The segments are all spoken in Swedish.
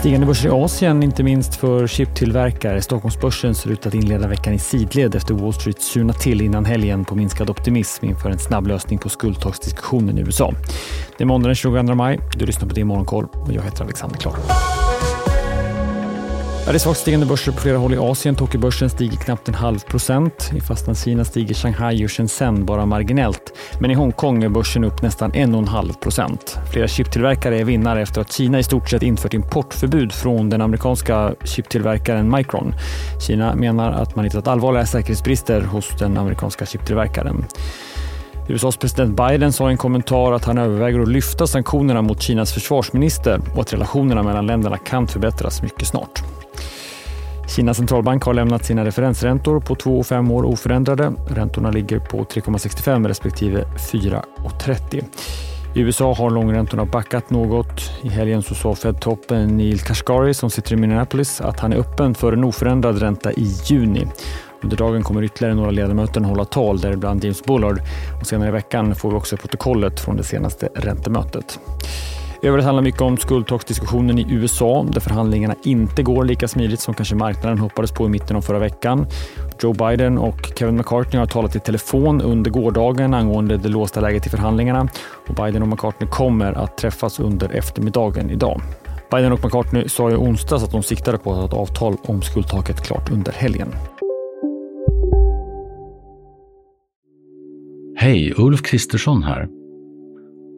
Stigande börser i Asien, inte minst för chiptillverkare. Stockholmsbörsen ser ut att inleda veckan i sidled efter Wall Street surnat till innan helgen på minskad optimism inför en snabb lösning på skuldtaksdiskussionen i USA. Det är måndagen den 22 maj. Du lyssnar på det Morgonkoll och jag heter Alexander Klar. Det är svagt stigande börser på flera håll i Asien. Tokyobörsen stiger knappt en halv procent. I Fastlandskina stiger Shanghai och Shenzhen bara marginellt. Men i Hongkong är börsen upp nästan en och en halv procent. Flera chiptillverkare är vinnare efter att Kina i stort sett infört importförbud från den amerikanska chiptillverkaren Micron. Kina menar att man hittat allvarliga säkerhetsbrister hos den amerikanska chiptillverkaren. USAs president Biden sa i en kommentar att han överväger att lyfta sanktionerna mot Kinas försvarsminister och att relationerna mellan länderna kan förbättras mycket snart. Kinas centralbank har lämnat sina referensräntor på 2 och 5 år oförändrade. Räntorna ligger på 3,65 respektive 4,30. I USA har långräntorna backat något. I helgen så sa Fed-toppen Neil Kashkari som sitter i Minneapolis att han är öppen för en oförändrad ränta i juni. Under dagen kommer ytterligare några ledamöter hålla tal, däribland James Bullard. Och senare i veckan får vi också protokollet från det senaste räntemötet. I övrigt handlar mycket om skuldtaksdiskussionen i USA där förhandlingarna inte går lika smidigt som kanske marknaden hoppades på i mitten av förra veckan. Joe Biden och Kevin McCartney har talat i telefon under gårdagen angående det låsta läget i förhandlingarna och Biden och McCartney kommer att träffas under eftermiddagen idag. Biden och McCartney sa i onsdags att de siktade på att ha ett avtal om skuldtaket klart under helgen. Hej, Ulf Kristersson här.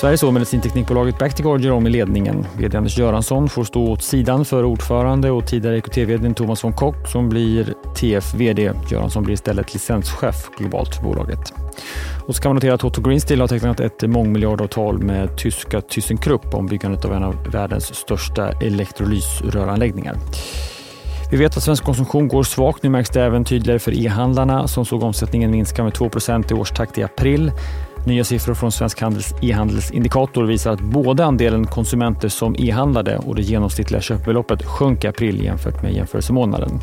Sveriges och medicinteknikbolaget Bactiguard gör om i ledningen. VD Anders Göransson får stå åt sidan för ordförande och tidigare EKT-vd Thomas von Kock som blir TF-vd. Göransson blir istället licenschef globalt för bolaget. Och så kan man notera att Otto Green Steel har tecknat ett mångmiljardavtal med tyska ThyssenKrupp om byggandet av en av världens största elektrolysröranläggningar. Vi vet att svensk konsumtion går svagt. Nu märks det även tydligare för e-handlarna som såg omsättningen minska med 2% i årstakt i april. Nya siffror från Svensk Handels e-handelsindikator visar att både andelen konsumenter som e-handlade och det genomsnittliga köpbeloppet sjönk i april jämfört med jämförelsemånaden.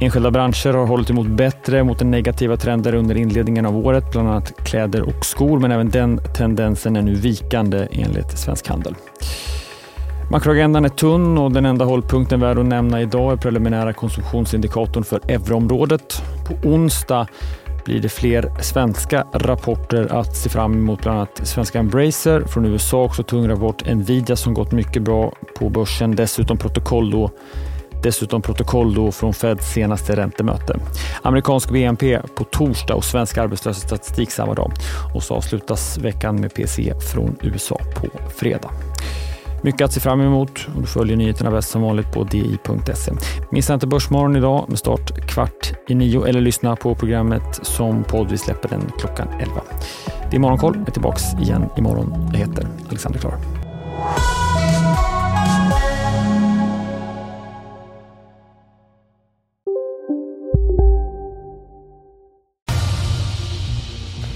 Enskilda branscher har hållit emot bättre mot den negativa trender under inledningen av året, bland annat kläder och skor, men även den tendensen är nu vikande enligt Svensk Handel. Makroagendan är tunn och den enda hållpunkten värd att nämna idag är preliminära konsumtionsindikatorn för euroområdet. På onsdag blir det fler svenska rapporter att se fram emot, bland annat svenska Embracer från USA, också tung rapport, Nvidia som gått mycket bra på börsen, dessutom protokoll då Dessutom protokoll då från Feds senaste räntemöte. Amerikansk BNP på torsdag och svensk arbetslöshetsstatistik samma dag. Och så avslutas veckan med PCE från USA på fredag. Mycket att se fram emot och du följer nyheterna bäst som vanligt på di.se. Missa inte Börsmorgon idag med start kvart i nio eller lyssna på programmet som podd. Vi släpper den klockan 11. Det är Morgonkoll. Jag är tillbaka igen imorgon. Jag heter Alexander Klar.